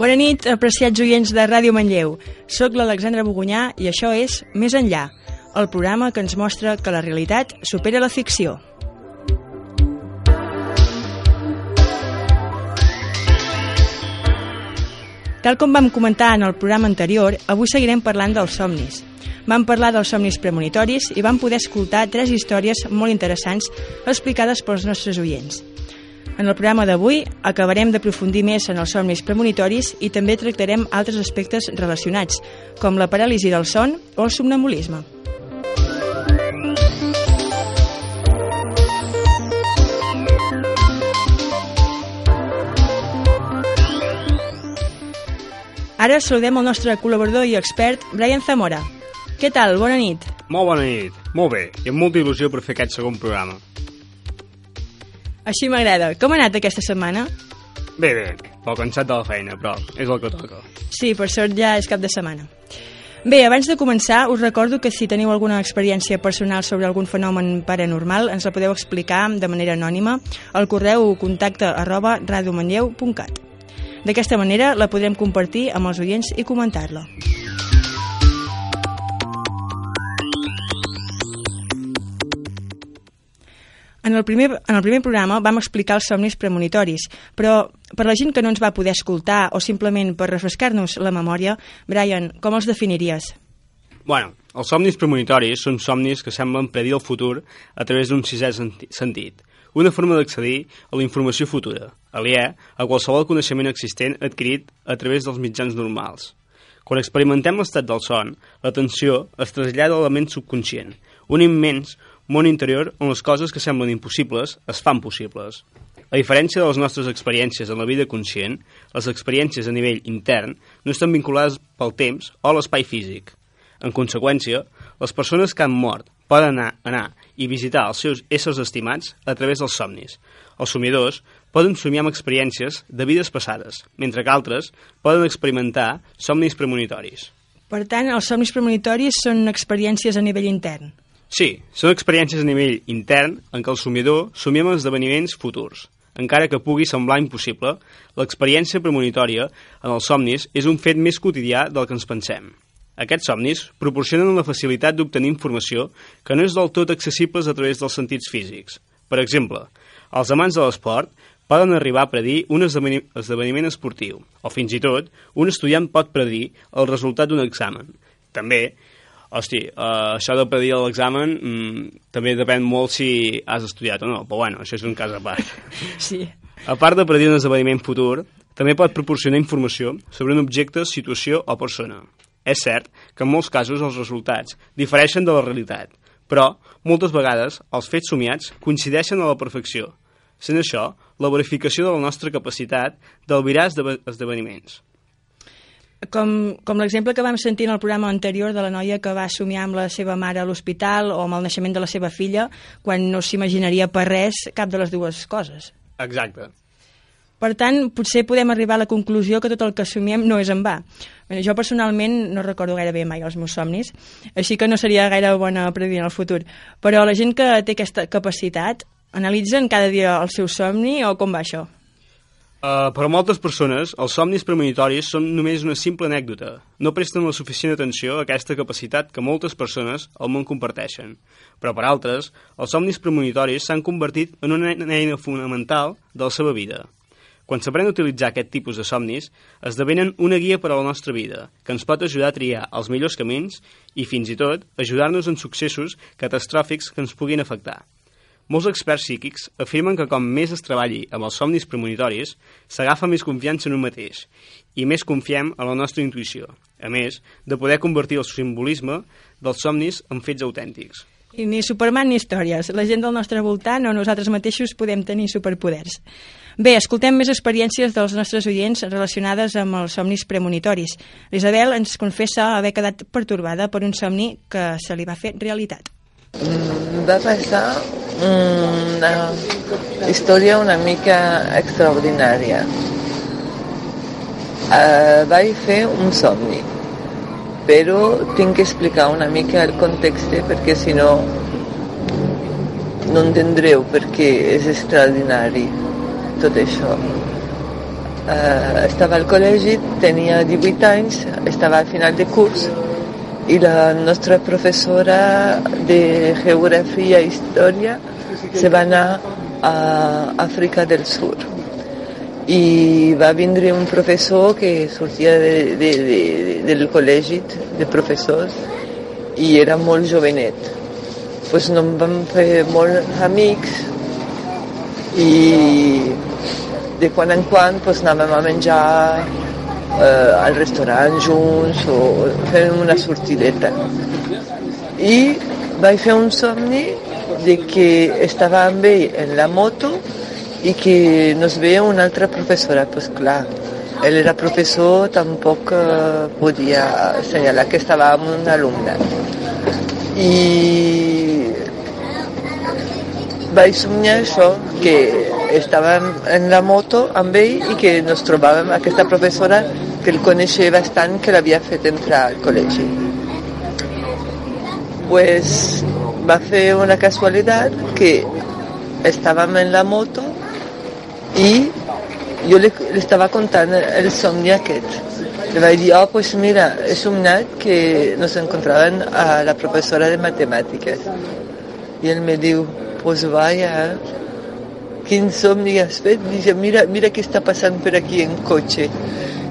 Bona nit, apreciats oients de Ràdio Manlleu. Soc l'Alexandra Bogunyà i això és Més enllà, el programa que ens mostra que la realitat supera la ficció. Tal com vam comentar en el programa anterior, avui seguirem parlant dels somnis. Vam parlar dels somnis premonitoris i vam poder escoltar tres històries molt interessants explicades pels nostres oients. En el programa d'avui acabarem d'aprofundir més en els somnis premonitoris i també tractarem altres aspectes relacionats, com la paràlisi del son o el somnambulisme. Ara saludem el nostre col·laborador i expert, Brian Zamora. Què tal? Bona nit. Molt bona nit. Molt bé. I amb molta il·lusió per fer aquest segon programa. Així m'agrada. Com ha anat aquesta setmana? Bé, bé. Pel cansat de la feina, però és el que toca. Sí, per sort ja és cap de setmana. Bé, abans de començar, us recordo que si teniu alguna experiència personal sobre algun fenomen paranormal, ens la podeu explicar de manera anònima al correu contacte arroba radiomanlleu.cat. D'aquesta manera la podrem compartir amb els oients i comentar-la. En el, primer, en el primer programa vam explicar els somnis premonitoris, però per la gent que no ens va poder escoltar o simplement per refrescar-nos la memòria, Brian, com els definiries? Bueno, els somnis premonitoris són somnis que semblen predir el futur a través d'un sisè sentit, una forma d'accedir a la informació futura, aliè a qualsevol coneixement existent adquirit a través dels mitjans normals. Quan experimentem l'estat del son, l'atenció es trasllada a la ment subconscient, un immens món interior on les coses que semblen impossibles es fan possibles. A diferència de les nostres experiències en la vida conscient, les experiències a nivell intern no estan vinculades pel temps o l'espai físic. En conseqüència, les persones que han mort poden anar, anar i visitar els seus éssers estimats a través dels somnis. Els somiadors poden somiar amb experiències de vides passades, mentre que altres poden experimentar somnis premonitoris. Per tant, els somnis premonitoris són experiències a nivell intern. Sí, són experiències a nivell intern en què el somiador somia amb esdeveniments futurs. Encara que pugui semblar impossible, l'experiència premonitòria en els somnis és un fet més quotidià del que ens pensem. Aquests somnis proporcionen la facilitat d'obtenir informació que no és del tot accessibles a través dels sentits físics. Per exemple, els amants de l'esport poden arribar a predir un esdeveniment esportiu, o fins i tot, un estudiant pot predir el resultat d'un examen. També, hosti, uh, això de predir l'examen mm, també depèn molt si has estudiat o no, però bueno, això és un cas a part. Sí. A part de predir un esdeveniment futur, també pot proporcionar informació sobre un objecte, situació o persona. És cert que en molts casos els resultats difereixen de la realitat, però moltes vegades els fets somiats coincideixen a la perfecció, sent això la verificació de la nostra capacitat d'albirar esdeveniments. Com, com l'exemple que vam sentir en el programa anterior de la noia que va somiar amb la seva mare a l'hospital o amb el naixement de la seva filla quan no s'imaginaria per res cap de les dues coses. Exacte. Per tant, potser podem arribar a la conclusió que tot el que somiem no és en va. Bé, jo personalment no recordo gaire bé mai els meus somnis, així que no seria gaire bona predir en el futur. Però la gent que té aquesta capacitat, analitzen cada dia el seu somni o com va això? Uh, per a moltes persones, els somnis premonitoris són només una simple anècdota. No presten la suficient atenció a aquesta capacitat que moltes persones al món comparteixen. Però per altres, els somnis premonitoris s'han convertit en una eina fonamental de la seva vida. Quan s'aprèn a utilitzar aquest tipus de somnis, esdevenen una guia per a la nostra vida, que ens pot ajudar a triar els millors camins i, fins i tot, ajudar-nos en successos catastròfics que ens puguin afectar. Molts experts psíquics afirmen que com més es treballi amb els somnis premonitoris, s'agafa més confiança en un mateix i més confiem en la nostra intuïció, a més de poder convertir el simbolisme dels somnis en fets autèntics. I ni Superman ni històries. La gent del nostre voltant o nosaltres mateixos podem tenir superpoders. Bé, escoltem més experiències dels nostres oients relacionades amb els somnis premonitoris. L'Isabel ens confessa haver quedat pertorbada per un somni que se li va fer realitat. Mm, va passar una història una mica extraordinària. Uh, vaig fer un somni, però tinc que explicar una mica el context perquè si no no entendreu perquè és extraordinari tot això. eh, estava al col·legi, tenia 18 anys, estava al final de curs i la nostra professora de geografia i història se va anar a Àfrica del Sud i va vindre un professor que sortia de, de, de, del col·legi de professors i era molt jovenet. Pues no em vam fer molts amics i de quan en quan pues, anàvem a menjar eh, al restaurant junts o fem una sortideta. I vaig fer un somni de que estava amb ell en la moto i que nos veia una altra professora. Pues clar, ell era professor, tampoc eh, podia assenyalar que estava amb un alumne. I vaig somiar això, que estàvem en la moto amb ell i que ens trobàvem aquesta professora que el coneixia bastant, que l'havia fet entrar al col·legi. Pues va fer una casualitat que estàvem en la moto i jo li, li estava contant el somni aquest. Le vaig dir, oh, pues mira, he somnat que nos encontraven a la professora de matemàtiques. I ell me diu, pues vaya, quin somni has fet? Dice, mira, mira què està passant per aquí en cotxe.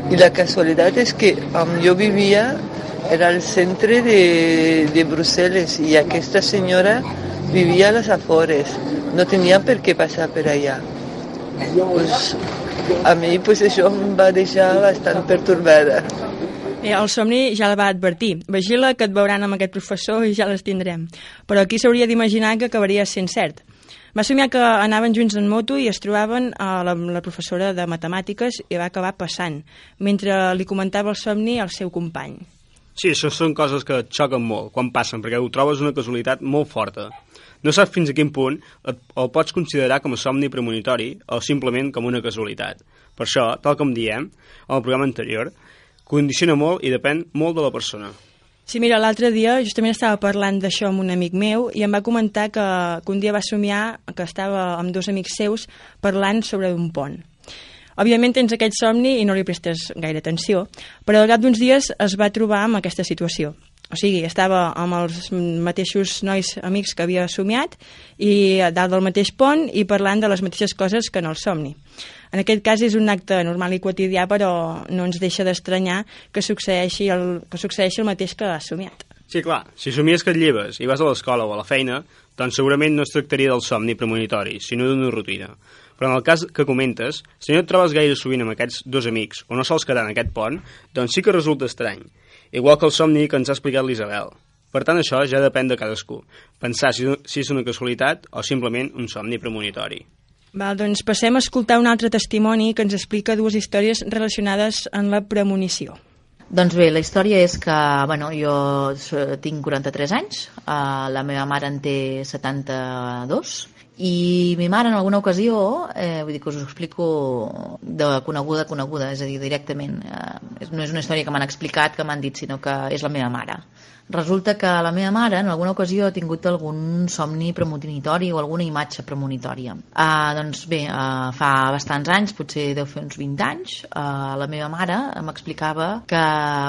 I la casualitat és que on jo vivia era al centre de, de Brussel·les i aquesta senyora vivia a les afores. No tenia per què passar per allà. Pues, a mi pues, això em va deixar bastant pertorbada. Eh, el somni ja la va advertir. Vigila que et veuran amb aquest professor i ja les tindrem. Però aquí s'hauria d'imaginar que acabaria sent cert. Va somiar que anaven junts en moto i es trobaven a la, la professora de matemàtiques i va acabar passant, mentre li comentava el somni al seu company. Sí, això són coses que et xoquen molt quan passen, perquè ho trobes una casualitat molt forta. No saps fins a quin punt et, el pots considerar com a somni premonitori o simplement com una casualitat. Per això, tal com diem en el programa anterior, condiciona molt i depèn molt de la persona. Sí, mira, l'altre dia justament estava parlant d'això amb un amic meu i em va comentar que, que un dia va somiar que estava amb dos amics seus parlant sobre un pont. Òbviament tens aquest somni i no li prestes gaire atenció, però al cap d'uns dies es va trobar amb aquesta situació. O sigui, estava amb els mateixos nois amics que havia somiat i dalt del mateix pont i parlant de les mateixes coses que en el somni. En aquest cas és un acte normal i quotidià, però no ens deixa d'estranyar que, succeeixi el, que succeeixi el mateix que ha somiat. Sí, clar, si somies que et lleves i vas a l'escola o a la feina, doncs segurament no es tractaria del somni premonitori, sinó d'una rutina. Però en el cas que comentes, si no et trobes gaire sovint amb aquests dos amics o no sols quedar en aquest pont, doncs sí que resulta estrany. Igual que el somni que ens ha explicat l'Isabel. Per tant, això ja depèn de cadascú. Pensar si, si és una casualitat o simplement un somni premonitori. Val, doncs passem a escoltar un altre testimoni que ens explica dues històries relacionades amb la premonició. Doncs bé, la història és que bueno, jo tinc 43 anys, uh, la meva mare en té 72 i mi mare en alguna ocasió, eh, vull dir que us ho explico de coneguda a coneguda, és a dir, directament, eh, no és una història que m'han explicat, que m'han dit, sinó que és la meva mare resulta que la meva mare en alguna ocasió ha tingut algun somni premonitori o alguna imatge premonitòria. Uh, doncs bé, uh, fa bastants anys, potser deu fer uns 20 anys, uh, la meva mare m'explicava que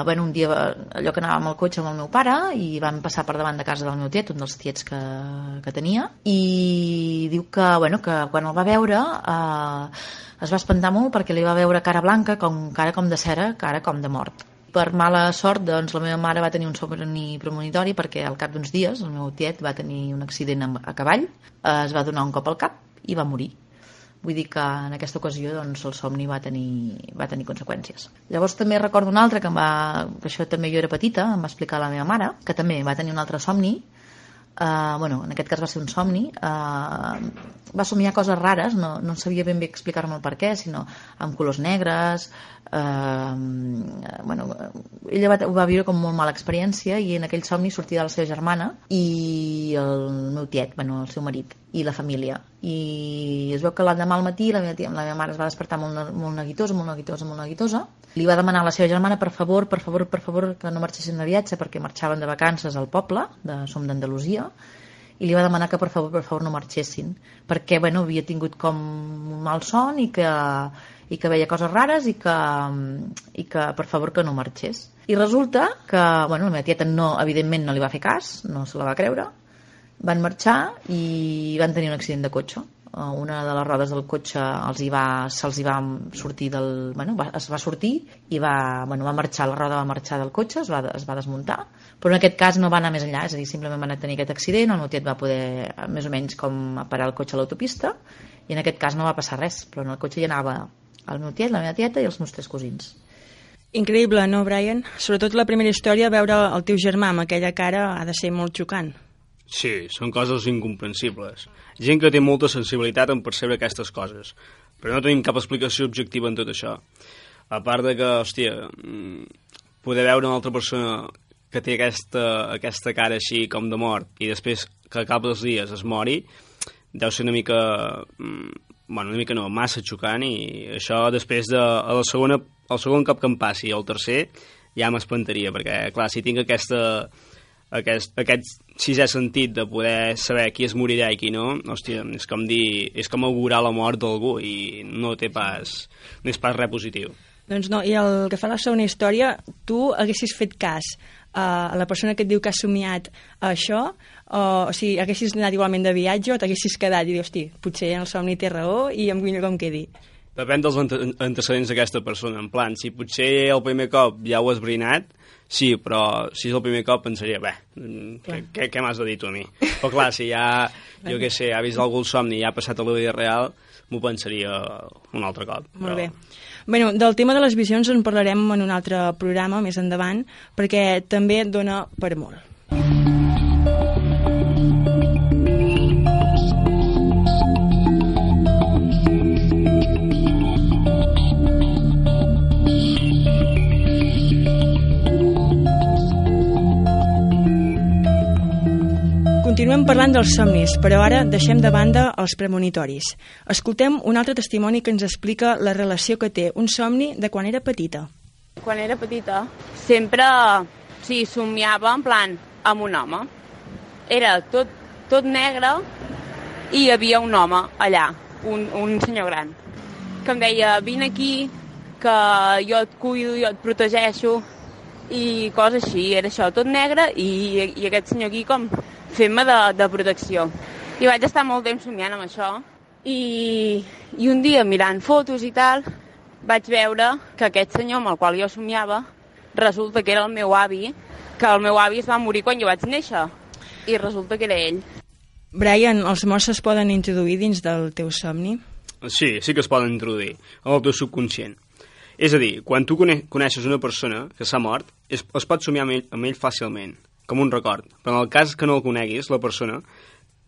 bueno, un dia allò que anava amb el cotxe amb el meu pare i vam passar per davant de casa del meu tiet, un dels tiets que, que tenia, i diu que, bueno, que quan el va veure uh, es va espantar molt perquè li va veure cara blanca, com, cara com de cera, cara com de mort per mala sort, doncs, la meva mare va tenir un somni premonitori perquè al cap d'uns dies el meu tiet va tenir un accident a cavall, es va donar un cop al cap i va morir. Vull dir que en aquesta ocasió doncs, el somni va tenir, va tenir conseqüències. Llavors també recordo un altre que em va, que això també jo era petita, em va explicar la meva mare, que també va tenir un altre somni, Uh, bueno, en aquest cas va ser un somni. Uh, va somiar coses rares no, no sabia ben bé explicar-me el per què sinó amb colors negres. Uh, bueno, ella va, va viure com molt mala experiència i en aquell somni sortia de la seva germana i el meu tiet, bueno, el seu marit i la família. I es veu que l'endemà al matí la meva, tia, la meva mare es va despertar molt, molt neguitosa, molt neguitosa, molt neguitosa. Li va demanar a la seva germana per favor, per favor, per favor que no marxessin de viatge perquè marxaven de vacances al poble, de, som d'Andalusia. I li va demanar que per favor, per favor no marxessin perquè bueno, havia tingut com un mal son i que, i que veia coses rares i que, i que per favor que no marxés. I resulta que, bueno, la meva tieta no, evidentment no li va fer cas, no se la va creure, van marxar i van tenir un accident de cotxe Eh, una de les rodes del cotxe els hi va, se'ls hi va sortir del... Bueno, va, es va sortir i va, bueno, va marxar, la roda va marxar del cotxe, es va, es va desmuntar, però en aquest cas no va anar més enllà, és a dir, simplement van tenir aquest accident, el meu tiet va poder més o menys com parar el cotxe a l'autopista i en aquest cas no va passar res, però en el cotxe hi anava el meu tiet, la meva tieta i els meus tres cosins. Increïble, no, Brian? Sobretot la primera història, veure el teu germà amb aquella cara ha de ser molt xocant. Sí, són coses incomprensibles. Gent que té molta sensibilitat en percebre aquestes coses, però no tenim cap explicació objectiva en tot això. A part de que, hòstia, mm, poder veure una altra persona que té aquesta, aquesta cara així com de mort i després que al cap dels dies es mori, deu ser una mica... Mm, bueno, una mica no, massa xocant i això després de a la segona, el segon cop que em passi el tercer ja m'espantaria, perquè clar, si tinc aquesta aquest, aquest sisè sentit de poder saber qui es morirà i qui no, hòstia, és com dir, és com augurar la mort d'algú i no té pas, no és pas res positiu. Doncs no, i el que fa la segona història, tu haguessis fet cas a la persona que et diu que ha somiat això, o, o sigui, haguessis anat igualment de viatge o t'haguessis quedat i dir, hosti, potser el somni té raó i em millor com quedi. Depèn dels ante antecedents d'aquesta persona, en plan, si potser el primer cop ja ho has brinat, Sí, però si és el primer cop pensaria, bé, mm, què, què, què m'has de dir tu a mi? Però clar, si ja, jo què sé, ha vist algun somni i ja ha passat a la vida real, m'ho pensaria un altre cop. Molt però... bé. Bueno, del tema de les visions en parlarem en un altre programa més endavant, perquè també dona per molt. Continuem parlant dels somnis, però ara deixem de banda els premonitoris. Escoltem un altre testimoni que ens explica la relació que té un somni de quan era petita. Quan era petita, sempre sí, somiava en plan amb un home. Era tot, tot negre i hi havia un home allà, un, un senyor gran, que em deia, vine aquí, que jo et cuido, jo et protegeixo, i coses així, era això, tot negre, i, i aquest senyor aquí com fent-me de, de protecció. I vaig estar molt temps somiant amb això i, i un dia mirant fotos i tal vaig veure que aquest senyor amb el qual jo somiava resulta que era el meu avi, que el meu avi es va morir quan jo vaig néixer i resulta que era ell. Brian, els morts es poden introduir dins del teu somni? Sí, sí que es poden introduir, en el teu subconscient. És a dir, quan tu coneixes una persona que s'ha mort, es, es pot somiar amb ell, amb ell fàcilment com un record, però en el cas que no el coneguis, la persona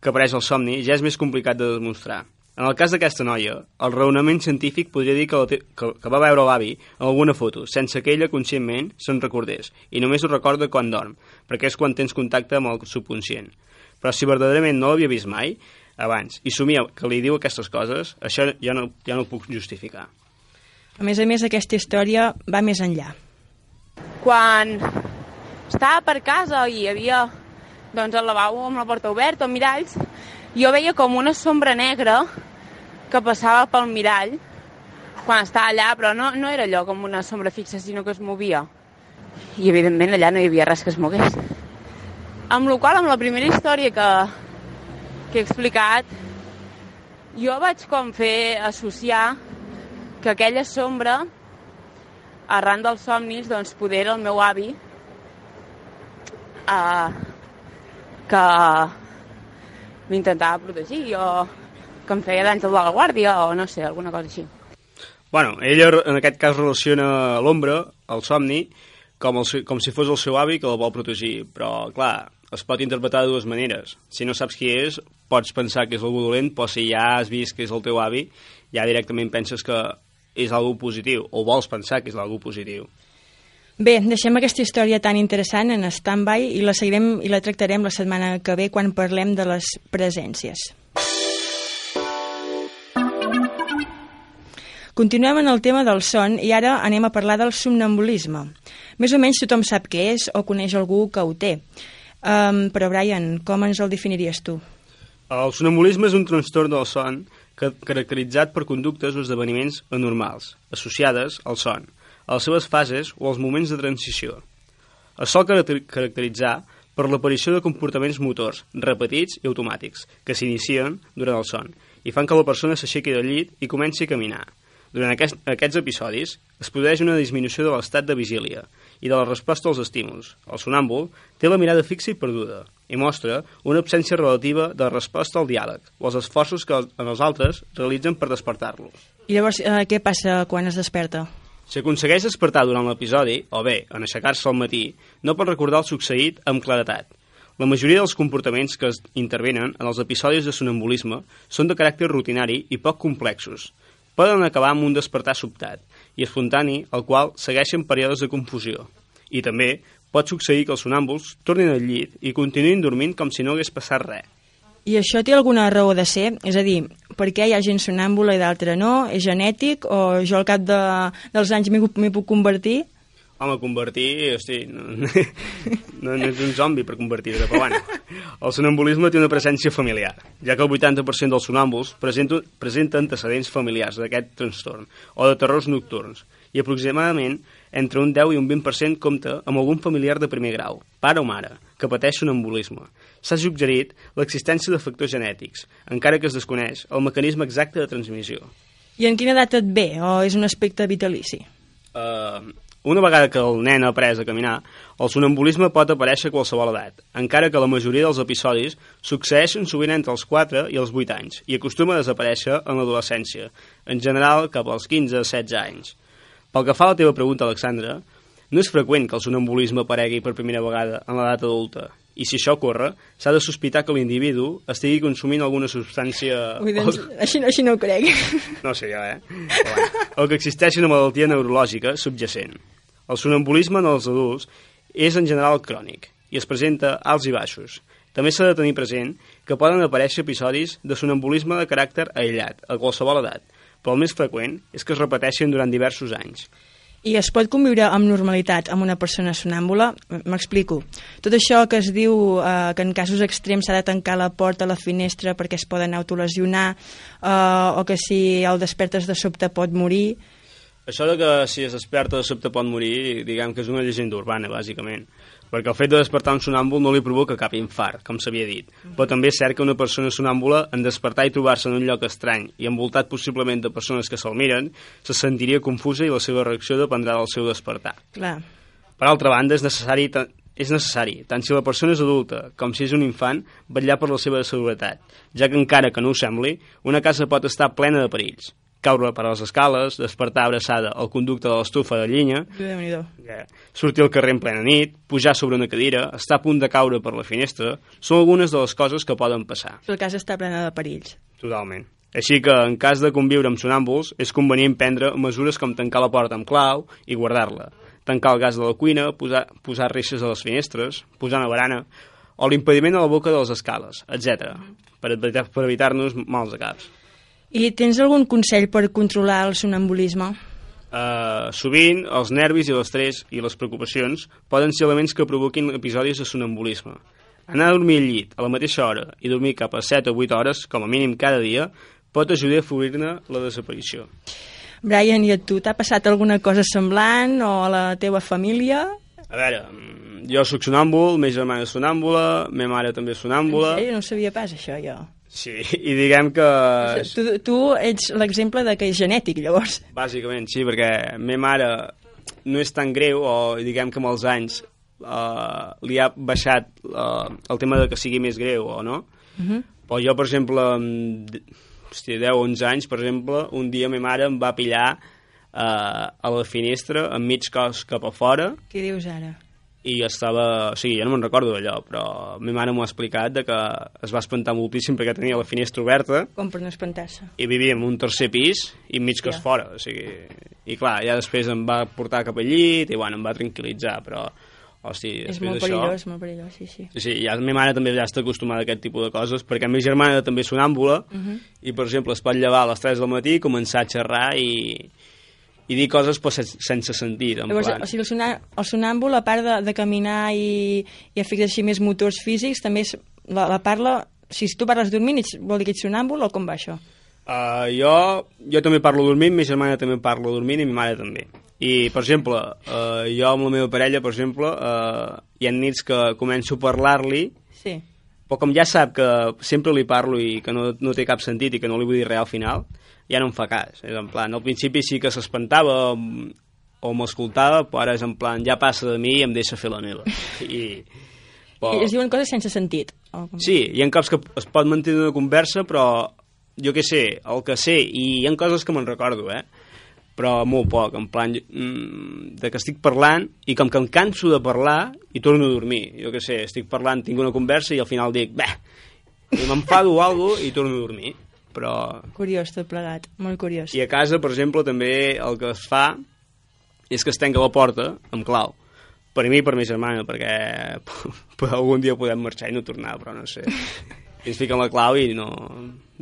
que apareix al somni ja és més complicat de demostrar. En el cas d'aquesta noia, el raonament científic podria dir que, que, que va veure l'avi en alguna foto, sense que ella conscientment se'n recordés, i només ho recorda quan dorm, perquè és quan tens contacte amb el subconscient. Però si verdaderament no l'havia vist mai, abans, i somia que li diu aquestes coses, això ja no, ja no ho puc justificar. A més a més, aquesta història va més enllà. Quan estava per casa i hi havia doncs, el lavabo amb la porta oberta, miralls, jo veia com una sombra negra que passava pel mirall quan estava allà, però no, no era allò com una sombra fixa, sinó que es movia. I, evidentment, allà no hi havia res que es mogués. Amb la qual, amb la primera història que, que he explicat, jo vaig com fer associar que aquella sombra, arran dels somnis, doncs, poder era el meu avi, eh, que m'intentava protegir o que em feia d'àngel de la guàrdia o no sé, alguna cosa així. Bueno, ella en aquest cas relaciona l'ombra, el somni, com, el, com si fos el seu avi que el vol protegir, però clar, es pot interpretar de dues maneres. Si no saps qui és, pots pensar que és algú dolent, però si ja has vist que és el teu avi, ja directament penses que és algú positiu, o vols pensar que és algú positiu. Bé, deixem aquesta història tan interessant en stand-by i la seguirem i la tractarem la setmana que ve quan parlem de les presències. Continuem en el tema del son i ara anem a parlar del somnambulisme. Més o menys tothom sap què és o coneix algú que ho té. Um, però, Brian, com ens el definiries tu? El sonambulisme és un trastorn del son ca- caracteritzat per conductes o esdeveniments anormals, associades al son, a les seves fases o als moments de transició. Es sol caracter- caracteritzar per l'aparició de comportaments motors, repetits i automàtics, que s'inicien durant el son i fan que la persona s'aixequi del llit i comenci a caminar. Durant aquest, aquests episodis es produeix una disminució de l'estat de vigília i de la resposta als estímuls. El sonàmbul té la mirada fixa i perduda i mostra una absència relativa de resposta al diàleg o als esforços que en els altres realitzen per despertar-lo. I llavors, eh, què passa quan es desperta? Si aconsegueix despertar durant l'episodi, o bé, en aixecar-se al matí, no pot recordar el succeït amb claretat. La majoria dels comportaments que es intervenen en els episodis de sonambulisme són de caràcter rutinari i poc complexos. Poden acabar amb un despertar sobtat i espontani, el qual segueixen períodes de confusió. I també pot succeir que els sonàmbuls tornin al llit i continuïn dormint com si no hagués passat res. I això té alguna raó de ser? És a dir, per què hi ha gent sonàmbula i d'altra no? És genètic o jo al cap de, dels anys m'hi puc convertir? Home, convertir, hosti, no, no, no és un zombi per convertir-te, però bueno. El sonambulisme té una presència familiar, ja que el 80% dels sonàmbuls presenta, presenta antecedents familiars d'aquest trastorn, o de terrors nocturns, i aproximadament entre un 10 i un 20% compta amb algun familiar de primer grau, pare o mare, que pateix sonambulisme. S'ha suggerit l'existència de factors genètics, encara que es desconeix el mecanisme exacte de transmissió. I en quina edat et ve? O és un aspecte vitalici? Uh, una vegada que el nen ha après a caminar, el sonambulisme pot aparèixer a qualsevol edat, encara que la majoria dels episodis succeeixen sovint entre els 4 i els 8 anys i acostuma a desaparèixer en l'adolescència, en general cap als 15-16 anys. Pel que fa a la teva pregunta, Alexandra, no és freqüent que el sonambulisme aparegui per primera vegada en l'edat adulta, i si això ocorre, s'ha de sospitar que l'individu estigui consumint alguna substància... Ui, doncs, així, no- així no ho crec. No sé jo, eh? O que existeixi una malaltia neurològica subjacent. El sonambulisme en els adults és en general crònic i es presenta alts i baixos. També s'ha de tenir present que poden aparèixer episodis de sonambulisme de caràcter aïllat, a qualsevol edat, però el més freqüent és que es repeteixin durant diversos anys. I es pot conviure amb normalitat amb una persona sonàmbula? M'explico. Tot això que es diu eh, que en casos extrems s'ha de tancar la porta a la finestra perquè es poden autolesionar eh, o que si el despertes de sobte pot morir... Això de que si es desperta de sobte pot morir, diguem que és una llegenda urbana, bàsicament. Perquè el fet de despertar un sonàmbul no li provoca cap infart, com s'havia dit. Però també és cert que una persona sonàmbula, en despertar i trobar-se en un lloc estrany i envoltat possiblement de persones que se'l miren, se sentiria confusa i la seva reacció dependrà del seu despertar. Clar. Per altra banda, és necessari, és necessari, tant si la persona és adulta com si és un infant, vetllar per la seva seguretat, ja que encara que no ho sembli, una casa pot estar plena de perills. Caure per les escales, despertar abraçada al conducte de l'estufa de llinya, eh, sortir al carrer en plena nit, pujar sobre una cadira, estar a punt de caure per la finestra, són algunes de les coses que poden passar. La casa està plena de perills. Totalment. Així que, en cas de conviure amb sonàmbuls, és convenient prendre mesures com tancar la porta amb clau i guardar-la, tancar el gas de la cuina, posar, posar reixes a les finestres, posar una barana, o l'impediment a la boca de les escales, etc. per evitar- per evitar-nos mals de caps. I tens algun consell per controlar el sonambulisme? Uh, sovint, els nervis i l'estrès i les preocupacions poden ser elements que provoquin episodis de sonambulisme. Anar a dormir al llit a la mateixa hora i dormir cap a 7 o 8 hores, com a mínim cada dia, pot ajudar a afavorir-ne la desaparició. Brian, i a tu t'ha passat alguna cosa semblant o a la teva família? A veure, mm, jo sóc sonàmbul, ma germana és sonàmbula, ma mare també és sonàmbula... En sèrio? No sabia pas, això, jo. Sí, i diguem que... Tu, tu ets l'exemple de que és genètic, llavors. Bàsicament, sí, perquè ma mare no és tan greu, o diguem que amb els anys uh, li ha baixat uh, el tema de que sigui més greu, o no? Uh -huh. Però jo, per exemple, amb hòstia, 10 o 11 anys, per exemple, un dia ma mare em va pillar uh, a la finestra, amb mig cos cap a fora, Què dius ara? I estava... O sigui, jo no me'n recordo d'allò, però ma mare m'ho ha explicat de que es va espantar moltíssim perquè tenia la finestra oberta Com per no espantar-se. i vivia en un tercer pis i mig cos Ja. fora, o sigui... I clar, ja després em va portar cap al llit i, bueno, em va tranquil·litzar, però... Hosti, És molt perillós, molt perillós, sí, sí. Sí, ja, la meva mare també ja està acostumada a aquest tipus de coses, perquè la meva germana també és sonàmbula, Uh -huh. i, per exemple, es pot llevar a les 3 del matí, començar a xerrar i, i dir coses però sense, sentit, en Llavors, plan... o sigui, el, el sonàmbul, a part de, de caminar i, i afectar així més motors físics, també és, la, la parla... Si tu parles dormint, ets, vol dir que ets sonàmbul o com va això? Uh, jo, jo també parlo dormint, ma germana també parla dormint i ma mare també. I, per exemple, uh, jo amb la meva parella, per exemple, uh, hi ha nits que començo a parlar-li, Sí. Però com ja sap que sempre li parlo i que no, no té cap sentit i que no li vull dir res al final, ja no em fa cas. És en plan, al principi sí que s'espantava o m'escoltava, però ara és en plan, ja passa de mi i em deixa fer la meva. I, I es diuen coses sense sentit. O com... Sí, hi ha cops que es pot mantenir una conversa, però jo què sé, el que sé, i hi ha coses que me'n recordo, eh? Però molt poc, en plan mm, de que estic parlant i com que em canso de parlar i torno a dormir. Jo què sé, estic parlant, tinc una conversa i al final dic, bé, i m'enfado o alguna cosa i torno a dormir. Però... Curiós tot plegat, molt curiós. I a casa, per exemple, també el que es fa és que es tanca la porta amb clau. Per mi i per ma germana, perquè per algun dia podem marxar i no tornar, però no sé. I ens fiquen la clau i no...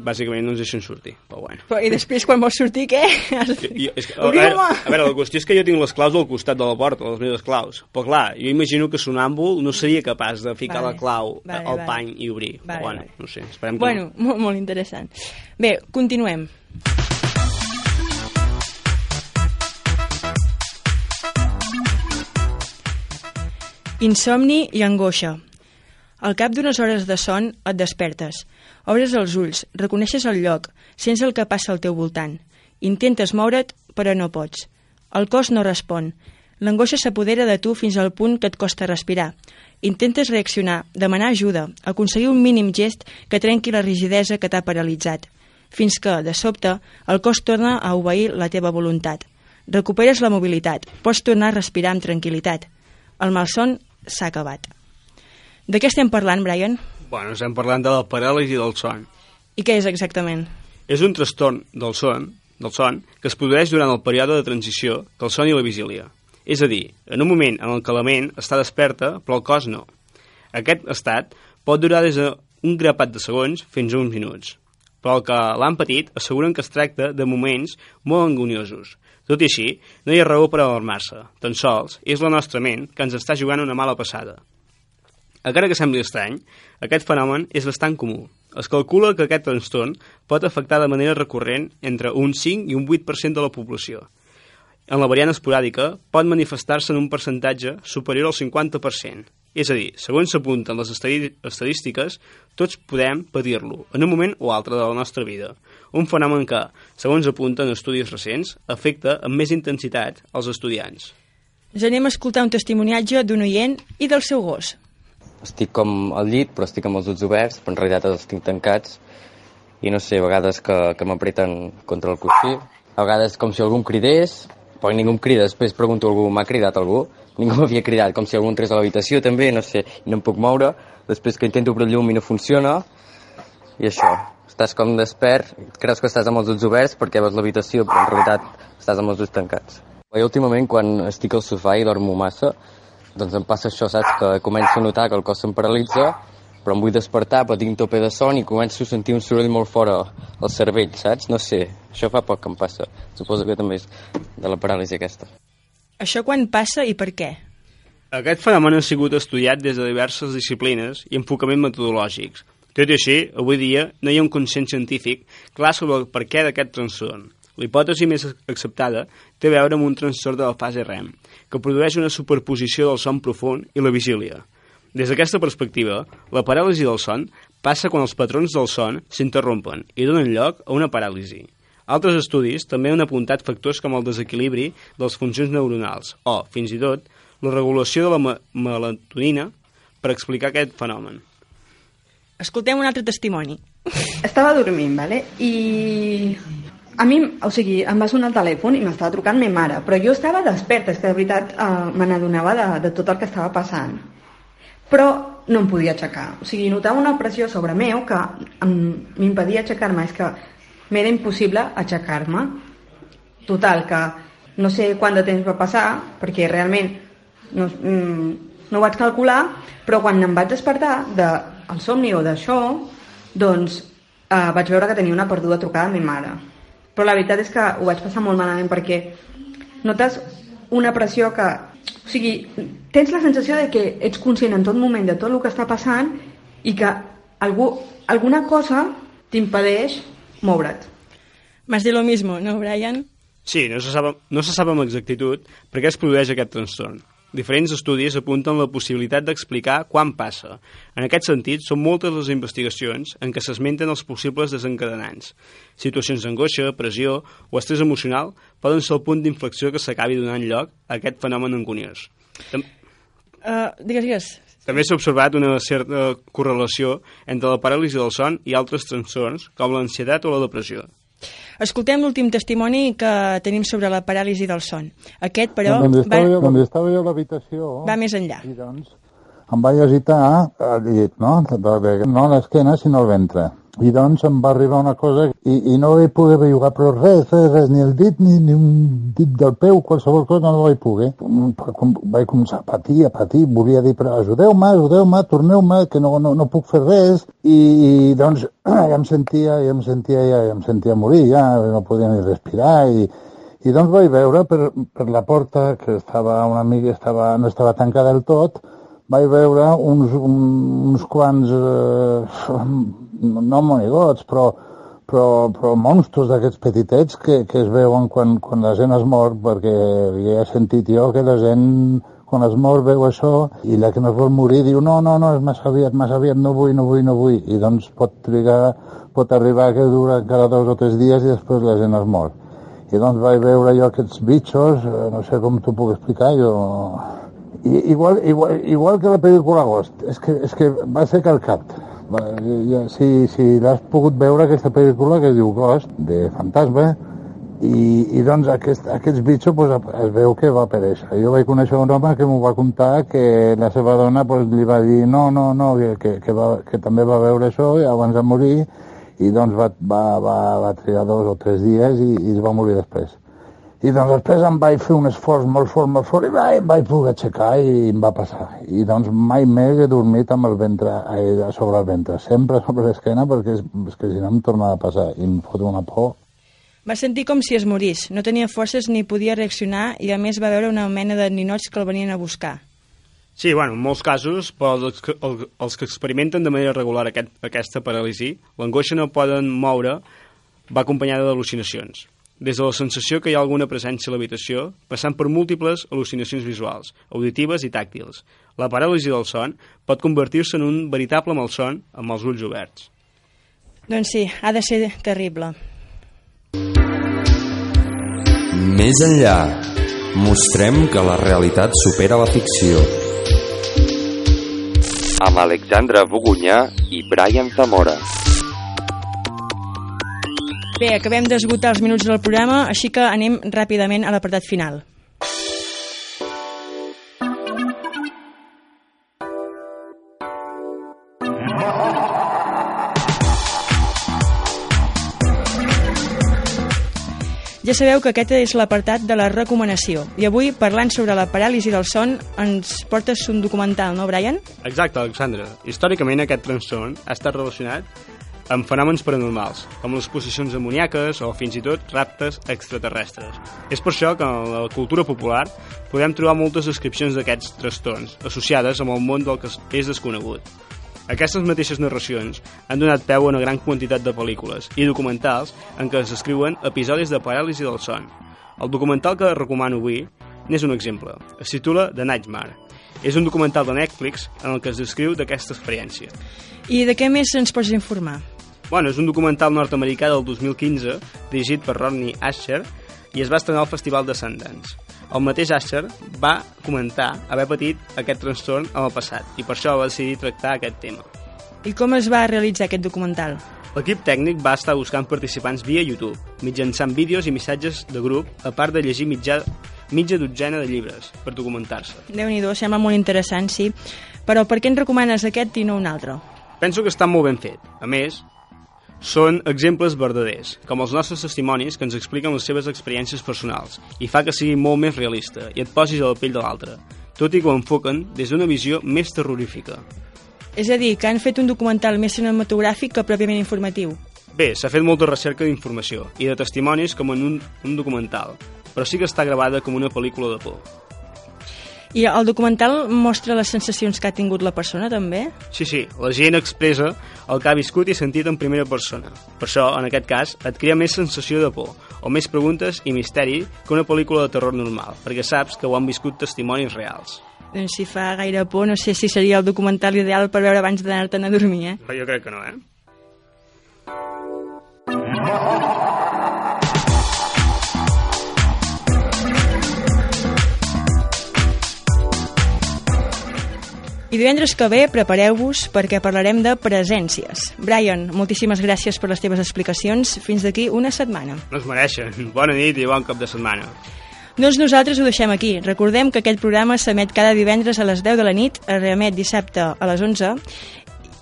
Bàsicament no ens deixen sortir, però bueno. Però, I després, quan vols sortir, què? Jo, jo, és que, a, veure, a veure, la qüestió és que jo tinc les claus al costat de la porta, les meves claus. Però clar, jo imagino que sonàmbul no seria capaç de ficar Vale, la clau vale, al vale. pany i obrir. Vale, Però bueno, vale. no sé, esperem que Bueno, molt, molt interessant. Bé, continuem. Insomni i angoixa. Al cap d'unes hores de son et despertes. Obres els ulls, reconeixes el lloc, sents el que passa al teu voltant. Intentes moure't, però no pots. El cos no respon. L'angoixa s'apodera de tu fins al punt que et costa respirar. Intentes reaccionar, demanar ajuda, aconseguir un mínim gest que trenqui la rigidesa que t'ha paralitzat. Fins que, de sobte, el cos torna a obeir la teva voluntat. Recuperes la mobilitat, pots tornar a respirar amb tranquil·litat. El malson s'ha acabat. De què estem parlant, Brian? Bueno, estem parlant de la paràlisi del son. I què és exactament? És un trastorn del son, del son que es produeix durant el període de transició del son i la vigília. És a dir, en un moment en el que la ment està desperta, però el cos no. Aquest estat pot durar des d'un grapat de segons fins a uns minuts. Però el que l'han patit asseguren que es tracta de moments molt angoniosos. Tot i així, no hi ha raó per alarmar-se. Tan sols és la nostra ment que ens està jugant una mala passada. Encara que sembli estrany, aquest fenomen és bastant comú. Es calcula que aquest trastorn pot afectar de manera recurrent entre un 5 i un 8% de la població. En la variant esporàdica pot manifestar-se en un percentatge superior al 50%. És a dir, segons s'apunten les estadístiques, tots podem patir-lo en un moment o altre de la nostra vida. Un fenomen que, segons apunten estudis recents, afecta amb més intensitat als estudiants. Ja anem a escoltar un testimoniatge d'un oient i del seu gos. Estic com al llit, però estic amb els ulls oberts, però en realitat els tinc tancats i no sé, a vegades que, que m'apreten contra el coixí, a vegades com si algú em cridés, però ningú em crida, després pregunto a algú, m'ha cridat algú? Ningú m'havia cridat, com si algú entrés a l'habitació també, no sé, i no em puc moure, després que intento obrir el llum i no funciona, i això, estàs com despert, creus que estàs amb els ulls oberts perquè veus l'habitació, però en realitat estàs amb els ulls tancats. Jo últimament, quan estic al sofà i dormo massa, doncs em passa això, saps? Que començo a notar que el cos se'm paralitza, però em vull despertar, però tinc tope de son i començo a sentir un soroll molt fora al cervell, saps? No sé, això fa poc que em passa. Suposo que també és de la paràlisi aquesta. Això quan passa i per què? Aquest fenomen ha sigut estudiat des de diverses disciplines i enfocaments metodològics. Tot i així, avui dia no hi ha un consens científic clar sobre el per què d'aquest trastorn. La hipòtesi més acceptada té a veure amb un trastorn de la fase REM, que produeix una superposició del son profund i la vigília. Des d'aquesta perspectiva, la paràlisi del son passa quan els patrons del son s'interrompen i donen lloc a una paràlisi. Altres estudis també han apuntat factors com el desequilibri de les funcions neuronals o, fins i tot, la regulació de la me melatonina per explicar aquest fenomen. Escoltem un altre testimoni. Estava dormint, ¿vale? I a mi, o sigui, em va sonar el telèfon i m'estava trucant ma mare, però jo estava desperta, és que de veritat eh, me n'adonava de, de tot el que estava passant. Però no em podia aixecar. O sigui, notava una pressió sobre meu que m'impedia aixecar-me. És que m'era impossible aixecar-me. Total, que no sé quant de temps va passar, perquè realment no, mm, no ho vaig calcular, però quan em vaig despertar del somni o d'això, doncs eh, vaig veure que tenia una perduda trucada a mi mare. Però la veritat és que ho vaig passar molt malament perquè notes una pressió que... O sigui, tens la sensació de que ets conscient en tot moment de tot el que està passant i que algú, alguna cosa t'impedeix moure't. M'has dit lo mismo, no, Brian? Sí, no se, sap, no se sap amb exactitud per què es produeix aquest trastorn. Diferents estudis apunten la possibilitat d'explicar quan passa. En aquest sentit, són moltes les investigacions en què s'esmenten els possibles desencadenants. Situacions d'angoixa, pressió o estrès emocional poden ser el punt d'inflexió que s'acabi donant lloc a aquest fenomen angoniós. Tam Uh, digues, digues. també s'ha observat una certa correlació entre la paràlisi del son i altres trastorns, com l'ansietat o la depressió. Escoltem l'últim testimoni que tenim sobre la paràlisi del son. Aquest, però, Donde va, estava, jo, donde estava jo a l'habitació... va més enllà. I doncs em vaig agitar al llit, no? No l'esquena, sinó el ventre. I doncs em va arribar una cosa i, i no vaig poder bellugar, però res, res, res, ni el dit ni, ni un dit del peu, qualsevol cosa no vaig poder. Com, vaig començar a patir, a patir, volia dir, però ajudeu-me, ajudeu-me, torneu-me, que no, no, no puc fer res. I, i doncs ja em sentia, ja em sentia, ja, ja em sentia morir, ja no podia ni respirar i, i doncs vaig veure per, per la porta, que estava una mica, estava, no estava tancada del tot, vaig veure uns, un, uns quants, eh, no monigots, però, però, però monstres d'aquests petitets que, que es veuen quan, quan la gent es mor, perquè ja he sentit jo que la gent quan es mor veu això i la que no es vol morir diu no, no, no, és massa aviat, massa aviat, no vull, no vull, no vull. I doncs pot trigar, pot arribar que dura encara dos o tres dies i després la gent es mor. I doncs vaig veure jo aquests bitxos, eh, no sé com t'ho puc explicar, jo I, igual, igual, igual que la pel·lícula Ghost, és que, és que va ser calcat. Va, ja, si si l'has pogut veure, aquesta pel·lícula que es diu Ghost, de fantasma, i, i doncs aquest, aquests bitxos pues, es veu que va aparèixer. Jo vaig conèixer un home que m'ho va contar que la seva dona pues, li va dir no, no, no, que, que, que, va, que també va veure això abans de morir i doncs va, va, va, va trigar dos o tres dies i, i es va morir després. I doncs després em vaig fer un esforç molt fort, molt fort, i vaig, vaig poder aixecar i em va passar. I doncs mai més he dormit amb el ventre, eh, sobre el ventre, sempre sobre l'esquena, perquè és, és que si no em tornava a passar i em fot una por. Va sentir com si es morís, no tenia forces ni podia reaccionar i a més va veure una mena de ninots que el venien a buscar. Sí, bueno, en molts casos, però els que, el, els que experimenten de manera regular aquest, aquesta paràlisi, l'angoixa no poden moure va acompanyada d'al·lucinacions. Des de la sensació que hi ha alguna presència a l'habitació, passant per múltiples al·lucinacions visuals, auditives i tàctils. La paràlisi del son pot convertir-se en un veritable malson amb els ulls oberts. Doncs sí, ha de ser terrible. Més enllà, mostrem que la realitat supera la ficció. Amb Alexandra Bogunyà i Brian Zamora. Bé, acabem d'esgotar els minuts del programa, així que anem ràpidament a l'apartat final. Ja sabeu que aquest és l'apartat de la recomanació. I avui, parlant sobre la paràlisi del son, ens portes un documental, no, Brian? Exacte, Alexandra. Històricament aquest trastorn ha estat relacionat amb fenòmens paranormals, com les posicions amoníaques o fins i tot raptes extraterrestres. És per això que en la cultura popular podem trobar moltes descripcions d'aquests trastorns, associades amb el món del que és desconegut. Aquestes mateixes narracions han donat peu a una gran quantitat de pel·lícules i documentals en què es descriuen episodis de paràlisi del son. El documental que recomano avui n'és un exemple. Es titula The Nightmare. És un documental de Netflix en el que es descriu d'aquesta experiència. I de què més ens pots informar? Bueno, és un documental nord-americà del 2015 dirigit per Rodney Asher i es va estrenar al Festival de Sundance. El mateix Asher va comentar haver patit aquest trastorn en el passat i per això va decidir tractar aquest tema. I com es va realitzar aquest documental? L'equip tècnic va estar buscant participants via YouTube, mitjançant vídeos i missatges de grup, a part de llegir mitja, mitja dotzena de llibres per documentar-se. déu nhi sembla molt interessant, sí. Però per què ens recomanes aquest i no un altre? Penso que està molt ben fet. A més, són exemples verdaders, com els nostres testimonis que ens expliquen les seves experiències personals i fa que sigui molt més realista i et posis a la pell de l'altre, tot i que ho enfoquen des d'una visió més terrorífica. És a dir, que han fet un documental més cinematogràfic que pròpiament informatiu. Bé, s'ha fet molta recerca d'informació i de testimonis com en un, un documental, però sí que està gravada com una pel·lícula de por. I el documental mostra les sensacions que ha tingut la persona, també? Sí, sí, la gent expressa el que ha viscut i sentit en primera persona. Per això, en aquest cas, et crea més sensació de por, o més preguntes i misteri que una pel·lícula de terror normal, perquè saps que ho han viscut testimonis reals. Doncs si fa gaire por, no sé si seria el documental ideal per veure abans d'anar-te'n a dormir, eh? Jo crec que no, eh? I divendres que ve prepareu-vos perquè parlarem de presències. Brian, moltíssimes gràcies per les teves explicacions. Fins d'aquí una setmana. No es mereixen. Bona nit i bon cap de setmana. Doncs nosaltres ho deixem aquí. Recordem que aquest programa s'emet cada divendres a les 10 de la nit, es reemet dissabte a les 11,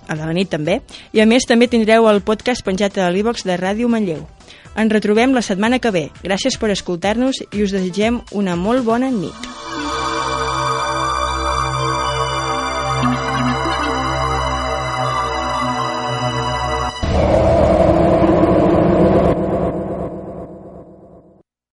a la nit també, i a més també tindreu el podcast penjat a l'e-box de Ràdio Manlleu. Ens retrobem la setmana que ve. Gràcies per escoltar-nos i us desitgem una molt bona nit.